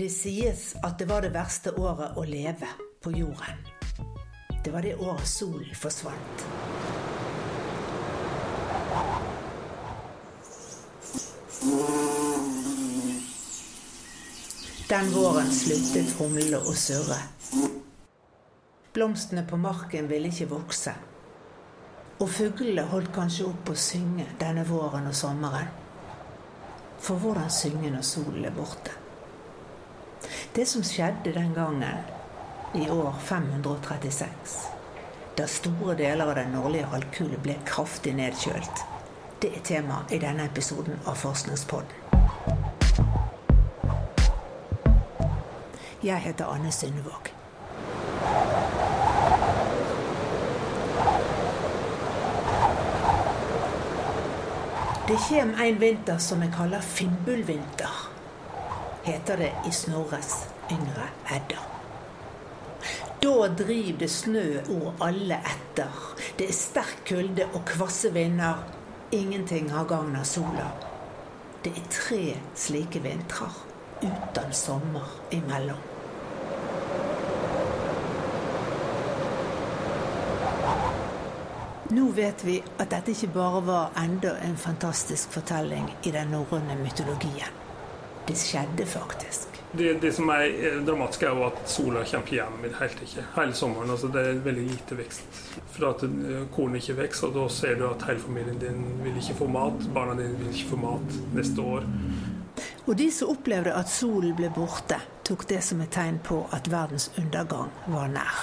Det sies at det var det verste året å leve på jorden. Det var det året solen forsvant. Den våren sluttet humlene å surre. Blomstene på marken ville ikke vokse. Og fuglene holdt kanskje opp å synge denne våren og sommeren. For hvordan synge når solen er borte? Det som skjedde den gangen, i år 536, da store deler av den nordlige halvkule ble kraftig nedkjølt, det er tema i denne episoden av Forskningspodden. Jeg heter Anne Synnevåg. Det kommer en vinter som jeg kaller Finnbullvinter, heter det i Snorres yngre Edda. Da driver det snø og alle etter. Det er sterk kulde og kvasse vinder. Ingenting har gagn av sola. Det er tre slike vintrer uten sommer imellom. Nå vet vi at dette ikke bare var enda en fantastisk fortelling i den norrøne mytologien. Det skjedde faktisk. Det, det, som er dramatisk, er jo at sola kommer hjem i det hele ikke. Hele sommeren. altså Det er veldig lite vekst. For at eh, kornet ikke vokser, og da ser du at hele familien din vil ikke få mat. Barna dine vil ikke få mat neste år. Og de som opplevde at solen ble borte, tok det som et tegn på at verdens undergang var nær.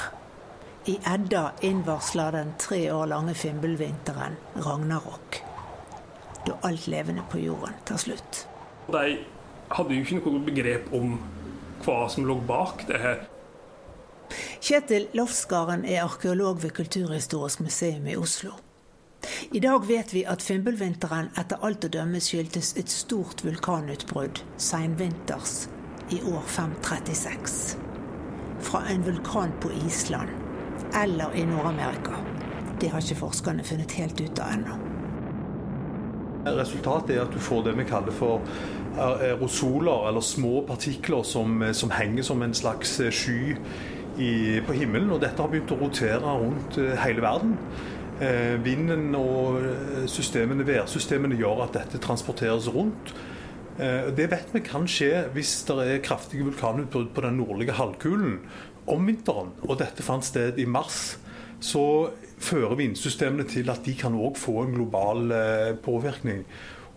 I Edda innvarsler den tre år lange fimbulvinteren ragnarok. Da alt levende på jorden tar slutt. De hadde jo ikke noe begrep om hva som lå bak det her. Kjetil Lofsgaren er arkeolog ved Kulturhistorisk museum i Oslo. I dag vet vi at fimbulvinteren etter alt å dømme skyldtes et stort vulkanutbrudd seinvinters i år 536. Fra en vulkan på Island eller i Nord-Amerika. Det har ikke forskerne funnet helt ut av ennå. Resultatet er at du får det vi kaller for aerosoler, eller små partikler som, som henger som en slags sky i, på himmelen. Og dette har begynt å rotere rundt hele verden. Eh, vinden og systemene, værsystemene gjør at dette transporteres rundt. Eh, det vet vi kan skje hvis det er kraftige vulkanutbrudd på den nordlige halvkulen om vinteren. Og dette fant sted i mars. Så fører vindsystemene til at de kan òg få en global eh, påvirkning.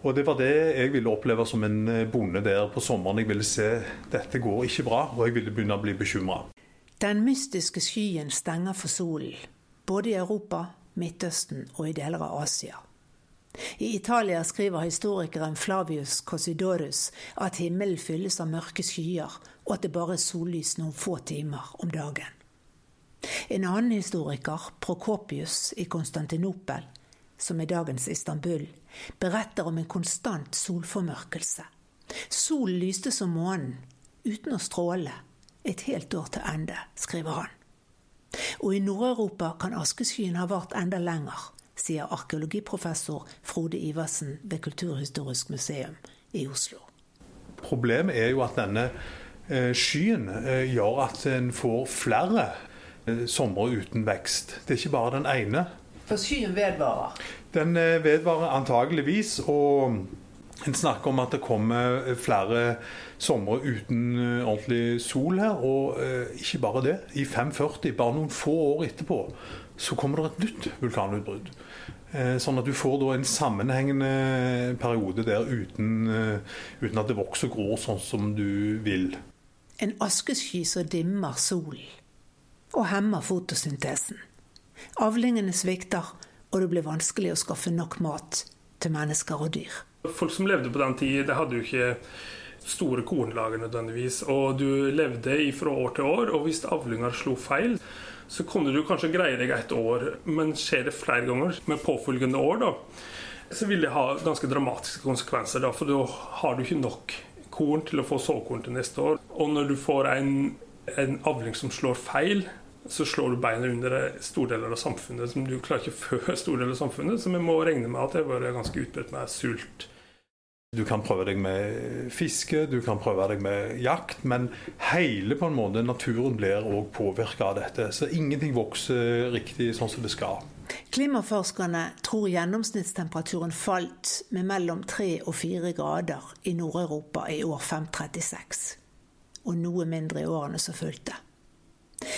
Og Det var det jeg ville oppleve som en bonde der på sommeren. Jeg ville se dette går ikke bra, og jeg ville begynne å bli bekymra. Den mystiske skyen stenger for solen, både i Europa, Midtøsten og i deler av Asia. I Italia skriver historikeren Flavius Cosidorus at himmelen fylles av mørke skyer, og at det bare er sollys noen få timer om dagen. En annen historiker, Prokopius i Konstantinopel, som er dagens Istanbul, beretter om en konstant solformørkelse. Solen lyste som månen, uten å stråle, et helt år til ende, skriver han. Og i Nord-Europa kan askeskyen ha vart enda lenger, sier arkeologiprofessor Frode Iversen ved Kulturhistorisk museum i Oslo. Problemet er jo at denne skyen gjør at en får flere somre uten vekst. Det er ikke bare den ene. For skyen vedvarer? Den vedvarer antageligvis. Og en snakker om at det kommer flere somre uten ordentlig sol her. Og ikke bare det. I 540, bare noen få år etterpå, så kommer det et nytt vulkanutbrudd. Sånn at du får da en sammenhengende periode der uten, uten at det vokser og gror sånn som du vil. En askesky som dimmer solen og hemmer fotosyntesen. Avlingene svikter, og det blir vanskelig å skaffe nok mat til mennesker og dyr. Folk som levde på den tid, det hadde jo ikke store kornlager nødvendigvis. Og du levde fra år til år, og hvis avlinger slo feil, så kunne du kanskje greie deg et år. Men skjer det flere ganger med påfølgende år, da, så vil det ha ganske dramatiske konsekvenser. Da, for da har du ikke nok korn til å få såkorn til neste år. Og når du får en, en avling som slår feil, så slår du beina under store deler av samfunnet. som Du klarer ikke å fø store deler av samfunnet, så vi må regne med at det er ganske utbredt med sult. Du kan prøve deg med fiske, du kan prøve deg med jakt, men hele på en måte naturen blir òg påvirka av dette. Så ingenting vokser riktig sånn som det skal. Klimaforskerne tror gjennomsnittstemperaturen falt med mellom 3 og 4 grader i Nord-Europa i år 536, og noe mindre i årene som fulgte.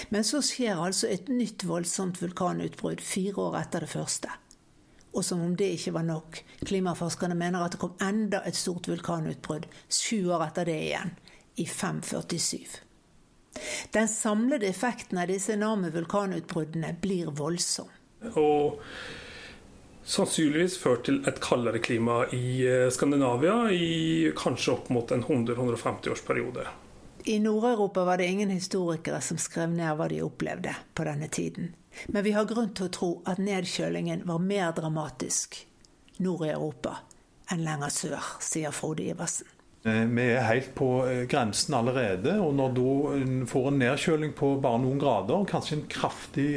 Men så skjer altså et nytt voldsomt vulkanutbrudd fire år etter det første. Og som om det ikke var nok. Klimaforskerne mener at det kom enda et stort vulkanutbrudd sju år etter det igjen, i 547. Den samlede effekten av disse enorme vulkanutbruddene blir voldsom. Og sannsynligvis ført til et kaldere klima i eh, Skandinavia i kanskje opp mot en 100-150 års periode. I Nord-Europa var det ingen historikere som skrev ned hva de opplevde på denne tiden. Men vi har grunn til å tro at nedkjølingen var mer dramatisk nord i Europa enn lenger sør, sier Frode Iversen. Eh, vi er helt på eh, grensen allerede. og Når du får en nedkjøling på bare noen grader, kanskje en kraftig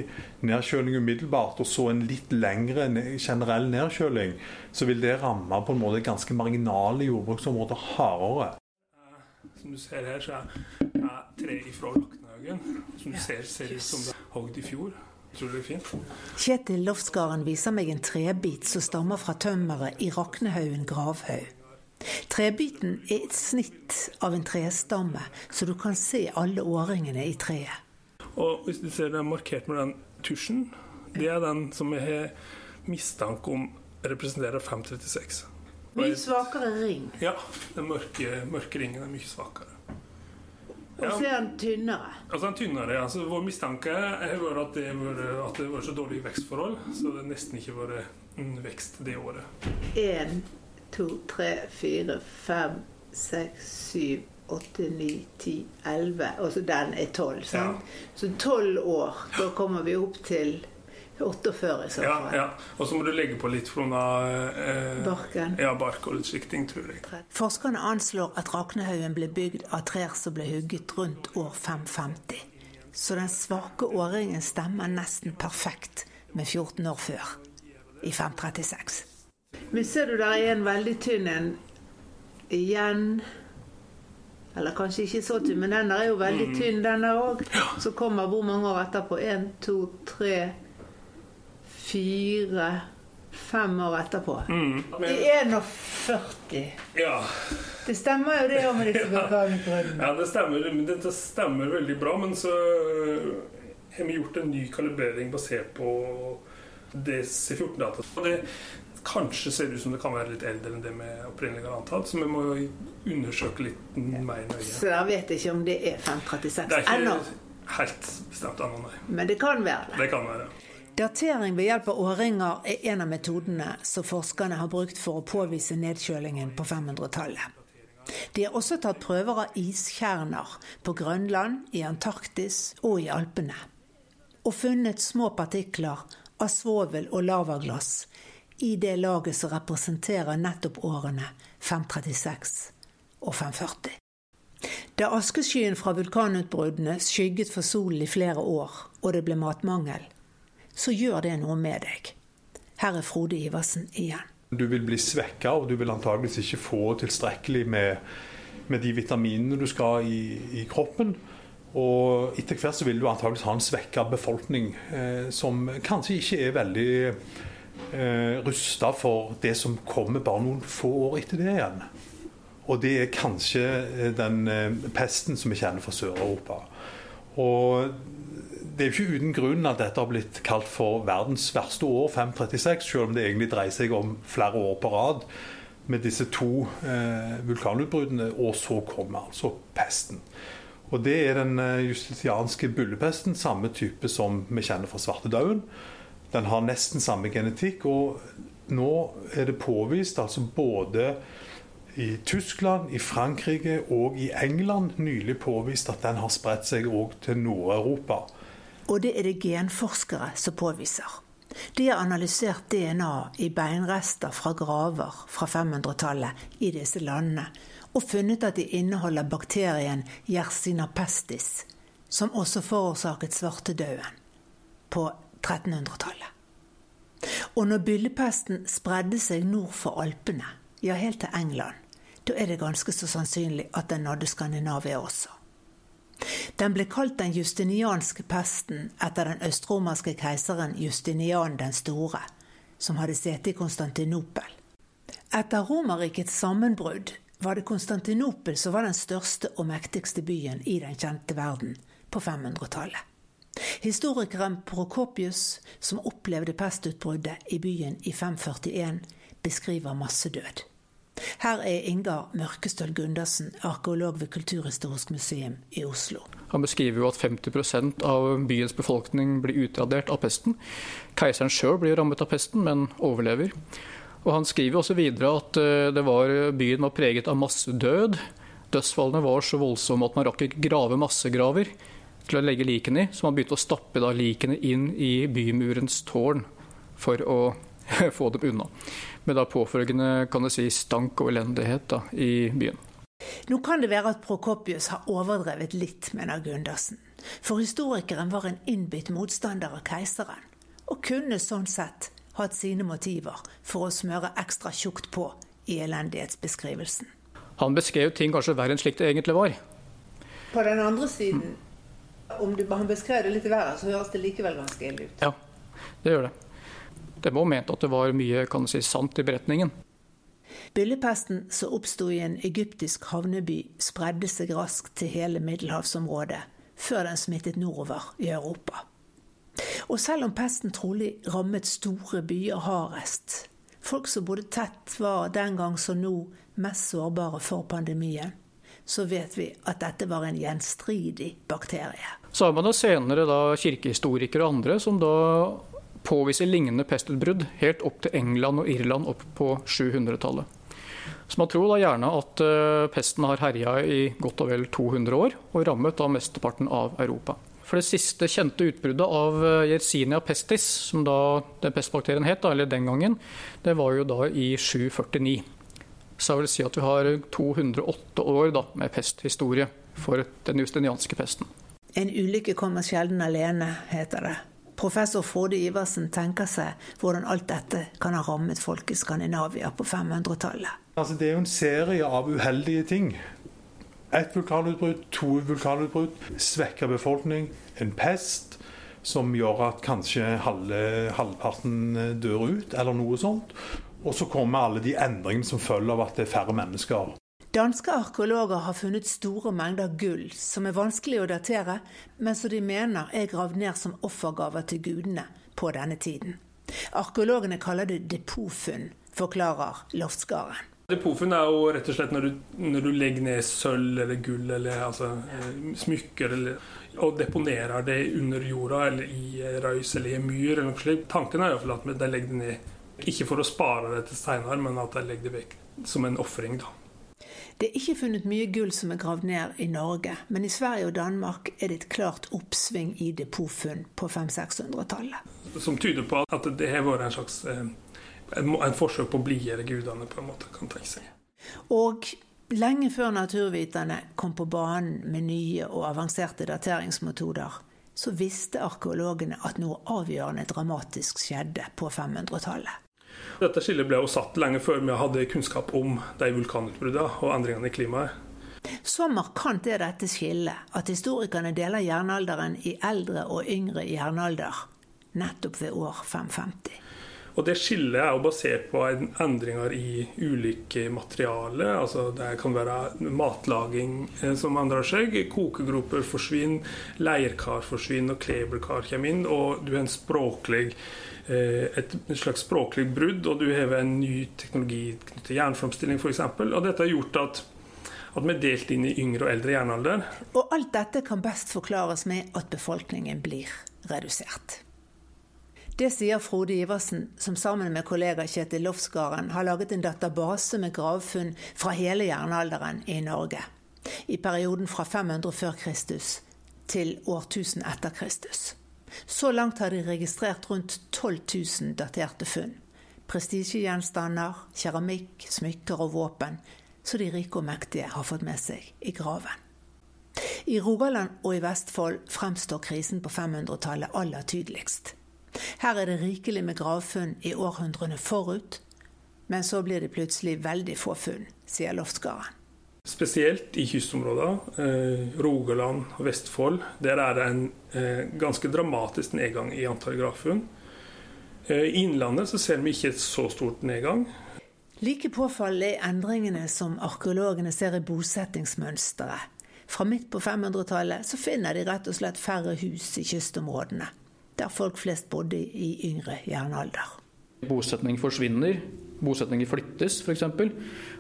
nedkjøling umiddelbart, og så en litt lengre generell nedkjøling, så vil det ramme på en måte ganske marginale jordbruksområder hardere. Som du ser her, så er treet ifra Raknehaugen. Som du ser, ser ut som det er hogd i fjor. Utrolig fint. Kjetil Lofsgaren viser meg en trebit som stammer fra tømmeret i Raknehaugen gravhaug. Trebiten er et snitt av en trestamme, så du kan se alle årringene i treet. Og hvis du ser det er markert med den tusjen, det er den som jeg har mistanke om representerer 536. Mye svakere ring. Ja, den mørke, mørke ringen er mye svakere. Og så er den tynnere. Altså den tynnere, altså Vår mistanke har vært at det var, vært så dårlige vekstforhold, så det nesten ikke vært vekst det året. En to, tre, fire, fem, seks, syv, åtte, ni, ti, elleve. Og så den er tolv. Ja. Så tolv år. Da kommer vi opp til 48 i så fall. Ja, ja. Og så må du legge på litt fra eh, barken. Ja, bark og litt sikting, tror jeg. Forskerne anslår at Raknehaugen ble bygd av trær som ble hugget rundt år 550. Så den svake årringen stemmer nesten perfekt med 14 år før, i 536. Men ser du der er en veldig tynn en igjen. Eller kanskje ikke så tynn, men den er jo veldig mm. tynn, den òg. Så kommer hvor mange år etterpå? Én, to, tre, fire Fem år etterpå. Mm. I 41. Ja. Det stemmer jo det òg med disse vulkanutbruddene. Ja, det stemmer. Dette stemmer veldig bra. Men så har vi gjort en ny kalibrering basert på DC14-data. Kanskje ser ut som det kan være litt eldre enn det vi opprinnelig har antatt. Så vi må undersøke litt mer nøye. Så dere vet ikke om det er 536 ennå? Det er ikke ennå. helt bestemt ennå, nei. Men det kan være det? Det kan være. Datering ved hjelp av årringer er en av metodene som forskerne har brukt for å påvise nedkjølingen på 500-tallet. De har også tatt prøver av iskjerner på Grønland, i Antarktis og i Alpene. Og funnet små partikler av svovel og lavaglass i det laget som representerer nettopp årene 536 og 540. Da askeskyen fra vulkanutbruddene skygget for solen i flere år, og det ble matmangel, så gjør det noe med deg. Her er Frode Iversen igjen. Du vil bli svekka, og du vil antageligvis ikke få tilstrekkelig med, med de vitaminene du skal i, i kroppen. Og etter hvert så vil du antageligvis ha en svekka befolkning eh, som kanskje ikke er veldig eh, rusta for det som kommer bare noen få år etter det igjen. Og det er kanskje eh, den eh, pesten som vi kjenner fra Sør-Europa. Og det er jo ikke uten grunn at dette har blitt kalt for verdens verste år, 536, selv om det egentlig dreier seg om flere år på rad med disse to eh, vulkanutbruddene, og så kommer altså pesten. Og Det er den eh, justitianske bullepesten, samme type som vi kjenner fra svartedauden. Den har nesten samme genetikk. og Nå er det påvist altså både i Tyskland, i Frankrike og i England nylig påvist at den har spredt seg òg til Nord-Europa. Og det er det genforskere som påviser. De har analysert DNA i beinrester fra graver fra 500-tallet i disse landene, og funnet at de inneholder bakterien Yersina pestis, som også forårsaket svartedauden på 1300-tallet. Og når byllepesten spredde seg nord for Alpene, ja helt til England, da er det ganske så sannsynlig at den nådde Skandinavia også. Den ble kalt den justinianske pesten etter den østromerske keiseren Justinian den store, som hadde sete i Konstantinopel. Etter Romerrikets sammenbrudd var det Konstantinopel som var den største og mektigste byen i den kjente verden på 500-tallet. Historikeren Prokopius, som opplevde pestutbruddet i byen i 541, beskriver massedød. Her er Ingar Mørkestøl Gundersen, arkeolog ved Kulturhistorisk museum i Oslo. Han beskriver jo at 50% av byens befolkning blir utradert av pesten. Keiseren sjøl blir rammet av pesten, men overlever. Og Han skriver også videre at eh, var, byen var preget av massedød. Dødsfallene var så voldsomme at man rakk ikke grave massegraver til å legge likene i, så man begynte å stappe likene inn i bymurens tårn for å få dem unna. Med da påfølgende kan det si, stank og elendighet da, i byen. Nå kan det være at Prokopius har overdrevet litt, mener Gundersen. For historikeren var en innbitt motstander av keiseren, og kunne sånn sett hatt sine motiver for å smøre ekstra tjukt på i elendighetsbeskrivelsen. Han beskrev ting kanskje verre enn slik det egentlig var. På den andre siden, om du, han beskrev det litt verre, så høres det likevel ganske ille ut. Ja, det gjør det. Det var ment at det var mye kan si, sant i beretningen. Byllepesten som oppsto i en egyptisk havneby, spredde seg raskt til hele middelhavsområdet, før den smittet nordover i Europa. Og selv om pesten trolig rammet store byer hardest, folk som bodde tett var den gang som nå mest sårbare for pandemien, så vet vi at dette var en gjenstridig bakterie. Så har man da senere da kirkehistorikere og andre som da påviser lignende pestutbrudd helt opp til England og Irland opp på 700-tallet. Så man tror da gjerne at uh, pesten har herja i godt og vel 200 år, og rammet da mesteparten av Europa. For det siste kjente utbruddet av uh, Yersinia pestis, som da den pestbakterien het, eller den gangen, det var jo da i 749. Så jeg vil si at vi har 208 år da, med pesthistorie for den justinianske pesten. En ulykke kommer sjelden alene, heter det. Professor Frode Iversen tenker seg hvordan alt dette kan ha rammet folk i Skandinavia på 500-tallet. Altså, det er jo en serie av uheldige ting. Et vulkanutbrudd, to vulkanutbrudd, svekka befolkning, en pest som gjør at kanskje halve, halvparten dør ut, eller noe sånt. Og så kommer alle de endringene som følger av at det er færre mennesker. Danske arkeologer har funnet store mengder gull som er vanskelig å datere, men som de mener er gravd ned som offergaver til gudene på denne tiden. Arkeologene kaller det depotfunn, forklarer Loftsgaren. Depotfunn er jo rett og slett når du, når du legger ned sølv eller gull eller altså, eh, smykker eller, og deponerer det under jorda eller i røys eller i myr. eller noe slikt. Tanken er iallfall at de legger det ned ikke for å spare det til seinere, men at de legger det vekk som en ofring. Det er ikke funnet mye gull som er gravd ned i Norge, men i Sverige og Danmark er det et klart oppsving i depotfunn på 500-600-tallet. Som tyder på at det har vært en slags eh, en forsøk på å blidgjøre gudene, på en måte, kan tenke seg. Og lenge før naturviterne kom på banen med nye og avanserte dateringsmetoder, så visste arkeologene at noe avgjørende dramatisk skjedde på 500-tallet. Dette skillet ble jo satt lenge før vi hadde kunnskap om de vulkanutbruddene og endringene i klimaet. Så markant er dette skillet at historikerne deler jernalderen i eldre og yngre jernalder, nettopp ved år 550. Og Det skillet er jo basert på endringer i ulike materialer. altså Det kan være matlaging eh, som endrer seg. Kokegroper forsvinner, leirkar forsvinner, og kleberkar kommer inn. Og du har en språklig Eh, et slags språklig brudd, og du har en ny teknologi knyttet til jernframstilling f.eks. Og dette har gjort at, at vi er delt inn i yngre og eldre jernalder. Og alt dette kan best forklares med at befolkningen blir redusert. Det sier Frode Iversen, som sammen med kollega Kjetil Lofsgarden har laget en database med gravfunn fra hele jernalderen i Norge. I perioden fra 500 før Kristus til årtusen etter Kristus. Så langt har de registrert rundt 12 000 daterte funn. Prestisjegjenstander, keramikk, smykker og våpen så de rike og mektige har fått med seg i graven. I Rogaland og i Vestfold fremstår krisen på 500-tallet aller tydeligst. Her er det rikelig med gravfunn i århundrene forut, Men så blir det plutselig veldig få funn, sier Loftgarden. Spesielt i kystområder, eh, Rogaland og Vestfold, der er det en eh, ganske dramatisk nedgang i antall gravfunn. Eh, I Innlandet så ser vi ikke et så stort nedgang. Like påfallende er endringene som arkeologene ser i bosettingsmønsteret. Fra midt på 500-tallet så finner de rett og slett færre hus i kystområdene, der folk flest bodde i yngre jernalder. Bosetning forsvinner, bosetninger flyttes f.eks.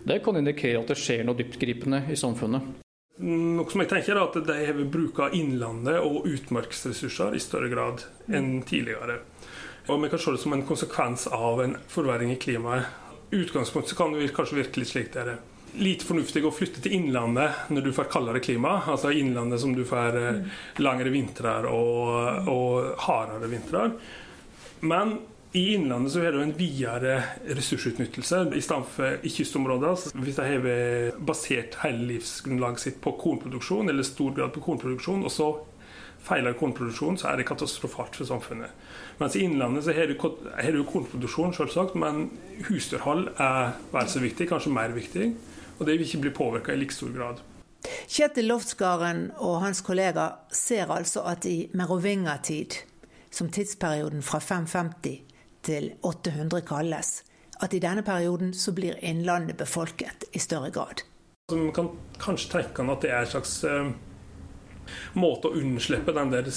Det kan indikere at det skjer noe dyptgripende i samfunnet. Noe som jeg tenker er at De har brukt innlandet og utmarksressurser i større grad enn tidligere. Og Vi kan se det som en konsekvens av en forverring i klimaet. I utgangspunktet kan det kanskje virke litt slik det er lite fornuftig å flytte til innlandet når du får kaldere klima. Altså innlandet som du får langere lengre vintre og, og hardere vintre. Men i Innlandet så har du en videre ressursutnyttelse i for i kystområder. Hvis de har basert hele livsgrunnlaget sitt på kornproduksjon, eller stor grad på kornproduksjon, og så feiler kornproduksjon, så er det katastrofalt for samfunnet. Mens i Innlandet så har du, har du kornproduksjon, selvsagt, men husdyrhold er vel så viktig, kanskje mer viktig. Og det vil ikke bli påvirka i like stor grad. Kjetil Loftskaren og hans kollega ser altså at i merovingertid, som tidsperioden fra 550 til 800 kalles, at i denne perioden så blir Innlandet befolket i større grad. Man kan kanskje tenke at det er et slags uh, måte å unnslippe den der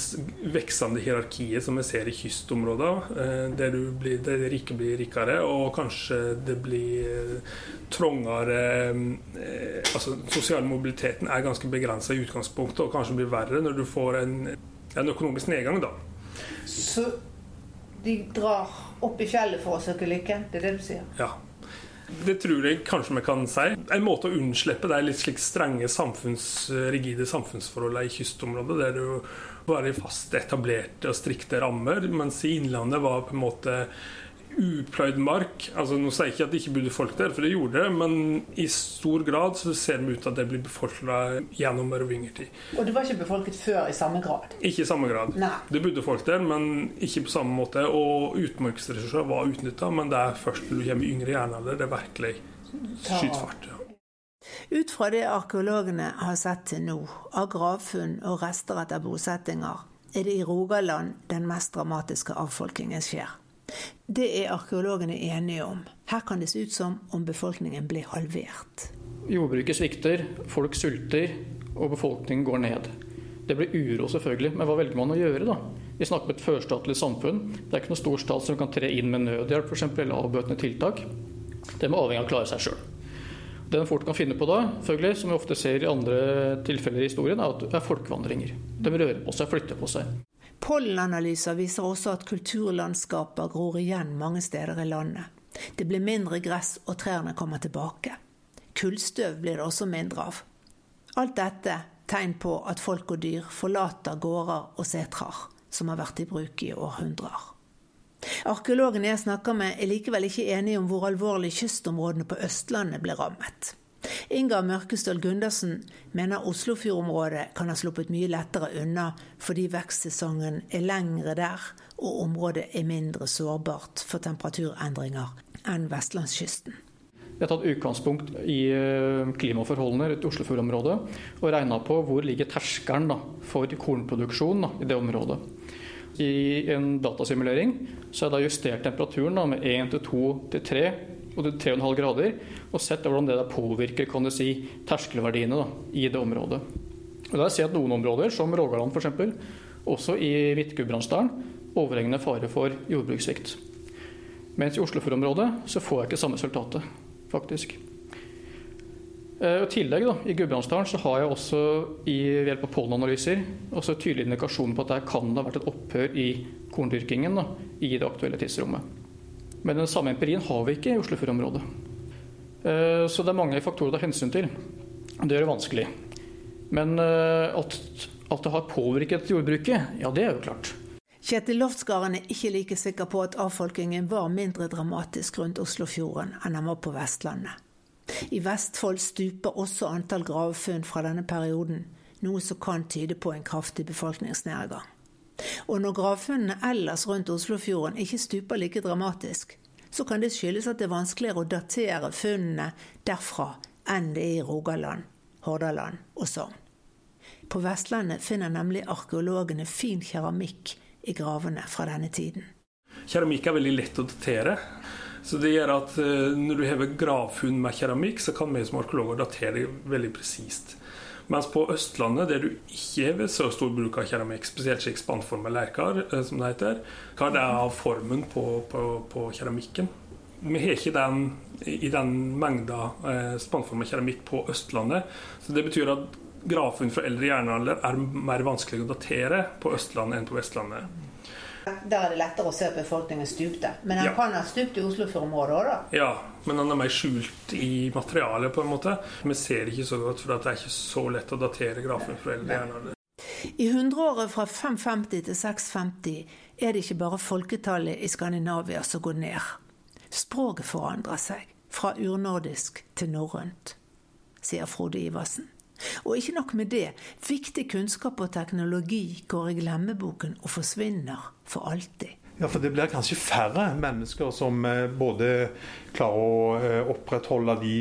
veksende hierarkiet som vi ser i kystområder, uh, der, blir, der de rike blir rikere, og kanskje det blir uh, trangere altså Sosial mobiliteten er ganske begrensa i utgangspunktet, og kanskje blir verre når du får en, en økonomisk nedgang. da. Så de drar opp i fjellet for å søke lykke? Det er det du sier? Ja. Det tror jeg kanskje vi kan si. En måte å unnslippe de litt slik strenge, samfunns, rigide samfunnsforholdene i kystområdet, der du bare fast etablerte og strikte rammer, mens i Innlandet var på en måte upløyd mark. Altså, nå sier jeg ikke at det ikke bodde folk der, for det gjorde det, men i stor grad så ser vi ut at det blir befolka gjennom merovingertid. Og det var ikke befolket før i samme grad? Ikke i samme grad. Nei. Det bodde folk der, men ikke på samme måte. Og utmarksressurser var utnytta, men det er først når du kommer i yngre jernalder det virkelig skyter fart. Ja. Ut fra det arkeologene har sett til nå, av gravfunn og rester etter bosettinger, er det i Rogaland den mest dramatiske avfolkingen skjer. Det er arkeologene enige om. Her kan det se ut som om befolkningen blir halvert. Jordbruket svikter, folk sulter, og befolkningen går ned. Det blir uro, selvfølgelig, men hva velger man å gjøre, da? Vi snakker om et førstatlig samfunn. Det er ikke noen stor stat som kan tre inn med nødhjelp eksempel, eller avbøtende tiltak. Det må avhengig av å klare seg sjøl. Det en fort kan finne på da, selvfølgelig, som vi ofte ser i andre tilfeller i historien, er at det er folkevandringer. De rører på seg, flytter på seg. Pollenanalyser viser også at kulturlandskaper gror igjen mange steder i landet. Det blir mindre gress, og trærne kommer tilbake. Kullstøv blir det også mindre av. Alt dette tegn på at folk og dyr forlater gårder og setrar som har vært i bruk i århundrer. Arkeologene jeg snakker med, er likevel ikke enige om hvor alvorlig kystområdene på Østlandet ble rammet. Ingar Mørkestøl Gundersen mener Oslofjordområdet kan ha sluppet mye lettere unna fordi vekstsesongen er lengre der, og området er mindre sårbart for temperaturendringer enn vestlandskysten. Vi har tatt utgangspunkt i eh, klimaforholdene i Oslofjordområdet og regna på hvor ligger terskelen da, for kornproduksjon da, i det området. I en datasimulering så er det justert temperaturen da, med 1 til 2 til 3 og 3,5 grader, og sett hvordan det påvirker kan du si, terskelverdiene da, i det området. Og der ser jeg at Noen områder, som Rogaland f.eks., også i Hvitgudbrandsdalen, overhengende fare for jordbrukssvikt. Mens i Oslofjordområdet så får jeg ikke samme resultatet, faktisk. Eh, I tillegg da, i Gudbrandsdalen har jeg også i, ved hjelp av pollenanalyser også tydelig indikasjon på at der kan det ha vært et opphør i korndyrkingen da, i det aktuelle tidsrommet. Men den samme empirien har vi ikke i Oslofjordområdet. Eh, så det er mange faktorer å ta hensyn til. Det gjør det vanskelig. Men eh, at, at det har påvirket jordbruket, ja det er jo klart. Kjetil Loftsgarden er ikke like sikker på at avfolkingen var mindre dramatisk rundt Oslofjorden enn den var på Vestlandet. I Vestfold stuper også antall gravfunn fra denne perioden, noe som kan tyde på en kraftig befolkningsnedgang. Og når gravfunnene ellers rundt Oslofjorden ikke stuper like dramatisk, så kan det skyldes at det er vanskeligere å datere funnene derfra enn det er i Rogaland, Hordaland og Sogn. På Vestlandet finner nemlig arkeologene fin keramikk i gravene fra denne tiden. Keramikk er veldig lett å datere. Så det gjør at eh, når du hever gravfunn med keramikk, så kan vi som arkeologer datere veldig presist. Mens på Østlandet, der du ikke har så stor bruk av keramikk, spesielt slik spannformet leker, eh, som det heter, hva det er av formen på, på, på keramikken. Vi har ikke den i den mengda eh, spannformet keramikk på Østlandet. Så det betyr at gravfunn fra eldre jernalder er mer vanskelig å datere på Østlandet enn på Vestlandet. Der er det lettere å se at befolkningen stupte. Men han ja. kan ha stupt i Oslofjordområdet òg, da? Ja, men han er mer skjult i materialet, på en måte. Vi ser ikke så godt, for det er ikke så lett å datere grafen fra eldre. I hundreåret fra 550 til 650 er det ikke bare folketallet i Skandinavia som går ned. Språket forandrer seg, fra urnordisk til norrønt, sier Frode Iversen. Og ikke nok med det, viktig kunnskap og teknologi går i glemmeboken og forsvinner for alltid. Ja, for Det blir kanskje færre mennesker som eh, både klarer å eh, opprettholde de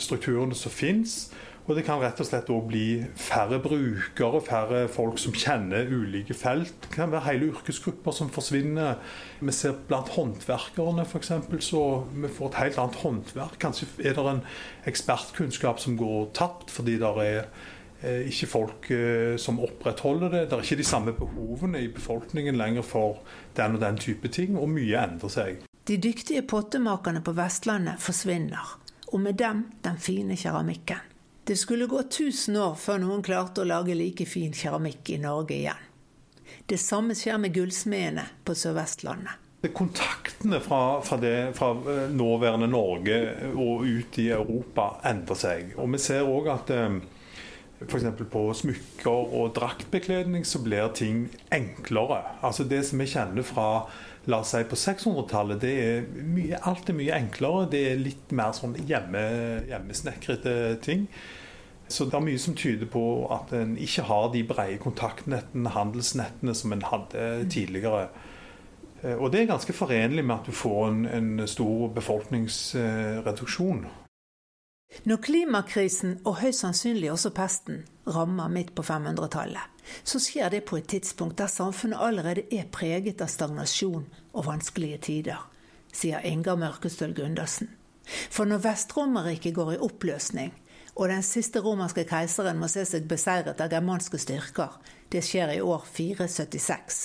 strukturene som finnes, og det kan rett og slett òg bli færre brukere, færre folk som kjenner ulike felt. Det kan være hele yrkesgrupper som forsvinner. Vi ser blant håndverkerne f.eks. så vi får et helt annet håndverk. Kanskje er det en ekspertkunnskap som går tapt fordi det er eh, ikke folk eh, som opprettholder det. Det er ikke de samme behovene i befolkningen lenger for den og den type ting, og mye endrer seg. De dyktige pottemakerne på Vestlandet forsvinner, og med dem den fine keramikken. Det skulle gå 1000 år før noen klarte å lage like fin keramikk i Norge igjen. Det samme skjer med gullsmedene på Sør-Vestlandet. Kontaktene fra, fra, det, fra, eh, nåværende Norge og ut i Europa endrer seg. Og vi ser òg at eh, f.eks. på smykker og draktbekledning så blir ting enklere. Altså Det som vi kjenner fra la oss si på 600-tallet, det er mye, alt er mye enklere. Det er litt mer sånn hjemme, hjemmesnekrete ting. Så det er mye som tyder på at en ikke har de brede kontaktnettene, handelsnettene, som en hadde tidligere. Eh, og det er ganske forenlig med at du får en, en stor befolkningsreduksjon. Når klimakrisen, og høyst sannsynlig også pesten, rammer midt på 500-tallet, så skjer det på et tidspunkt der samfunnet allerede er preget av stagnasjon og vanskelige tider, sier Inga Mørkestøl Gundersen. For når Vest-Romerriket går i oppløsning, og den siste romerske keiseren må se seg beseiret av germanske styrker. Det skjer i år 476.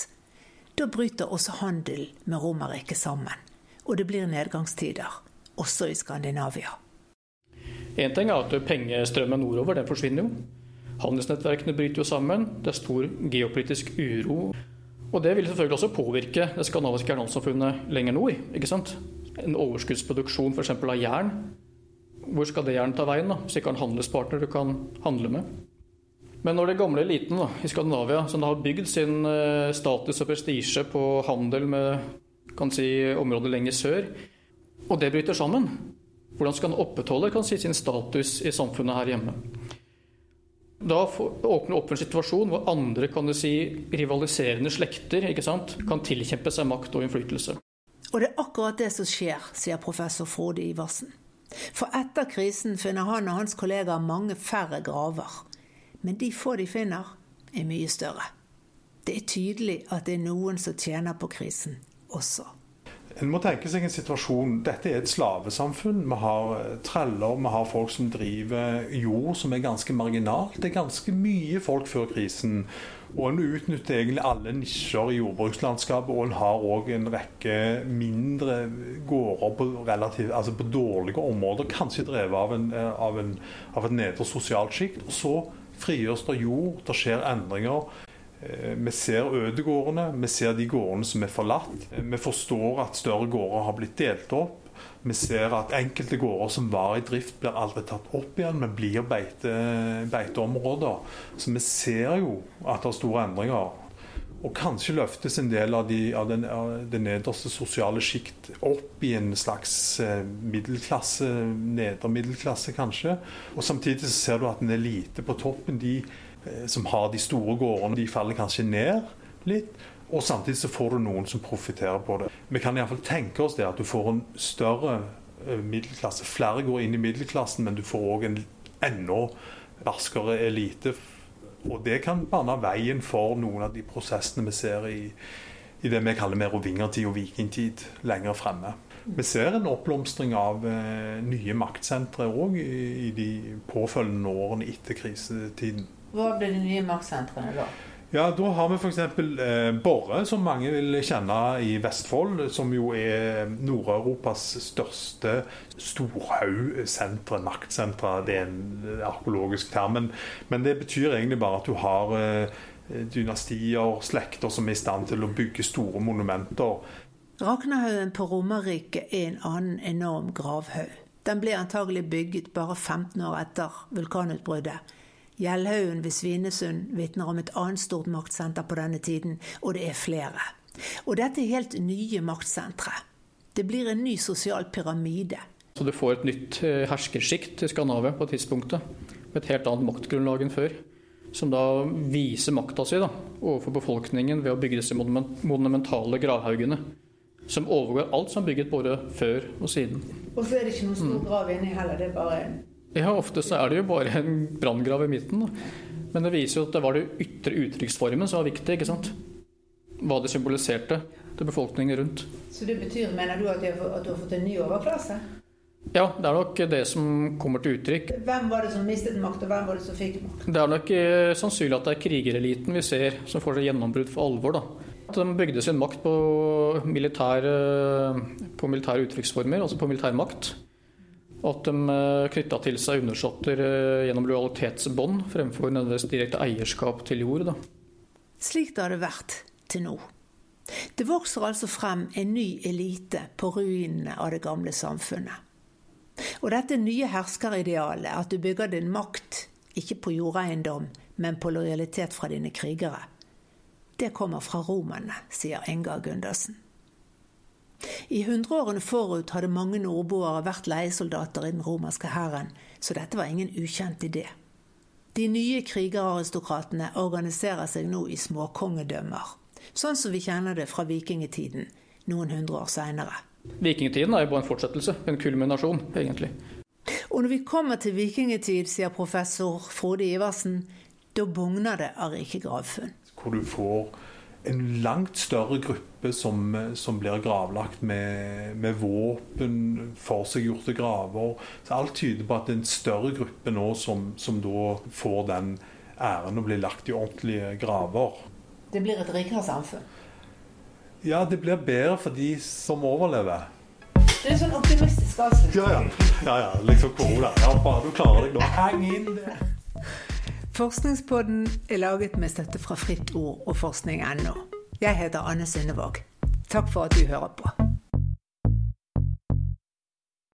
Da bryter også handelen med Romerriket sammen, og det blir nedgangstider, også i Skandinavia. Én ting er at pengestrømmen nordover den forsvinner jo. Handelsnettverkene bryter jo sammen. Det er stor geopolitisk uro. Og det vil selvfølgelig også påvirke det skandinaviske jernbanesamfunnet lenger nord. ikke sant? En overskuddsproduksjon f.eks. av jern hvor skal det jernet ta veien, da, hvis ikke har en handelspartner du kan handle med? Men når det gamle eliten da, i Skandinavia, som har bygd sin eh, status og prestisje på handel med kan si, områder lenger sør, og det bryter sammen, hvordan skal han opprettholde si, sin status i samfunnet her hjemme? Da åpner opp en situasjon hvor andre kan du si, rivaliserende slekter sant, kan tilkjempe seg makt og innflytelse. Og det er akkurat det som skjer, sier professor Frode Iversen. For etter krisen finner han og hans kollegaer mange færre graver. Men de få de finner, er mye større. Det er tydelig at det er noen som tjener på krisen også. En må tenke seg en situasjon Dette er et slavesamfunn. Vi har eh, treller, vi har folk som driver jord som er ganske marginalt. Det er ganske mye folk før krisen. Og en utnytter egentlig alle nisjer i jordbrukslandskapet. Og en har òg en rekke mindre gårder på, relativt, altså på dårlige områder, kanskje drevet av, en, eh, av, en, av et nedre sosialt sjikt. Og så frigjøres det jord, det skjer endringer. Eh, vi ser ødegårdene, vi ser de gårdene som er forlatt. Eh, vi forstår at større gårder har blitt delt opp. Vi ser at enkelte gårder som var i drift, blir aldri tatt opp igjen, men blir beite, beiteområder. Så vi ser jo at det er store endringer. Og kanskje løftes en del av, de, av, den, av det nederste sosiale sjikt opp i en slags eh, middelklasse, nedre middelklasse kanskje. Og samtidig så ser du at en elite på toppen, de som har de store gårdene, de faller kanskje ned litt. Og samtidig så får du noen som profitterer på det. Vi kan iallfall tenke oss det at du får en større eh, middelklasse. Flere går inn i middelklassen, men du får òg en enda raskere elite. Og det kan bane veien for noen av de prosessene vi ser i, i det vi kaller merovingertid og vikingtid lenger fremme. Vi ser en oppblomstring av eh, nye maktsentre òg i de påfølgende årene etter krisetiden. Hva blir de nye maktsentrene da? Ja, Da har vi f.eks. Eh, Borre, som mange vil kjenne i Vestfold. Som jo er Nord-Europas største storhaugsentre, maktsentre. Det er en arkeologisk term. Men, men, det betyr egentlig bare at du har eh, dynastier, slekter, som er i stand til å bygge store monumenter. Raknahaugen på Romerike er en annen enorm gravhaug. Den ble antagelig bygget bare 15 år etter vulkanutbruddet. Gjellhaugen ved Svinesund vitner om et annet stort maktsenter på denne tiden, og det er flere. Og dette er helt nye maktsentre. Det blir en ny sosial pyramide. Så du får et nytt eh, herskersjikt i Skandinavia på tidspunktet, med et helt annet maktgrunnlag enn før. Som da viser makta si da, overfor befolkningen ved å bygge disse monumentale gravhaugene. Som overgår alt som er bygget både før og siden. Og så er det ikke noen stor grav inni heller, det er bare en ja, ofte så er det jo bare en branngrav i midten. Da. Men det viser jo at det var det ytre uttrykksformen som var viktig. ikke sant? Hva det symboliserte til befolkningen rundt. Så det betyr, mener du, at du, har, fått en ny overklasse? Ja, det er nok det som kommer til uttrykk. Hvem var det som mistet makt, og hvem var det som fikk makt? Det er nok eh, sannsynlig at det er krigereliten vi ser som får seg gjennombrudd for alvor. da. At de bygde sin makt på militære, på militære uttrykksformer, altså på militær makt. Og at de eh, knytta til seg undersåtter eh, gjennom lojalitetsbånd fremfor nødvendigvis direkte eierskap til jord. Da. Slik det har det vært til nå. Det vokser altså frem en ny elite på ruinene av det gamle samfunnet. Og dette nye herskeridealet, at du bygger din makt ikke på jordeiendom, men på lojalitet fra dine krigere, det kommer fra romerne, sier Ingar Gundersen. I hundreårene forut hadde mange nordboere vært leiesoldater i den romerske hæren, så dette var ingen ukjent idé. De nye krigeraristokratene organiserer seg nå i småkongedømmer, sånn som vi kjenner det fra vikingtiden noen hundre år seinere. Vikingtiden er jo bare en fortsettelse, en kulminasjon, egentlig. Og når vi kommer til vikingtid, sier professor Frode Iversen, da bugner det av rike gravfunn. Hvor du får en langt større gruppe som, som blir gravlagt med, med våpen, forseggjorte graver. Så alt tyder på at det er en større gruppe nå som, som da får den æren å bli lagt i ordentlige graver. Det blir et rikere samfunn? Ja, det blir bedre for de som overlever. Det er sånn optimistisk avslutning. Ja, ja. ja, ja. Liksom korona. Ja, bare du klarer deg nå. Heng inn det. Forskningspodden er laget med støtte fra Fritt Ord og forskning.no. Jeg heter Anne Sundevåg. Takk for at du hører på.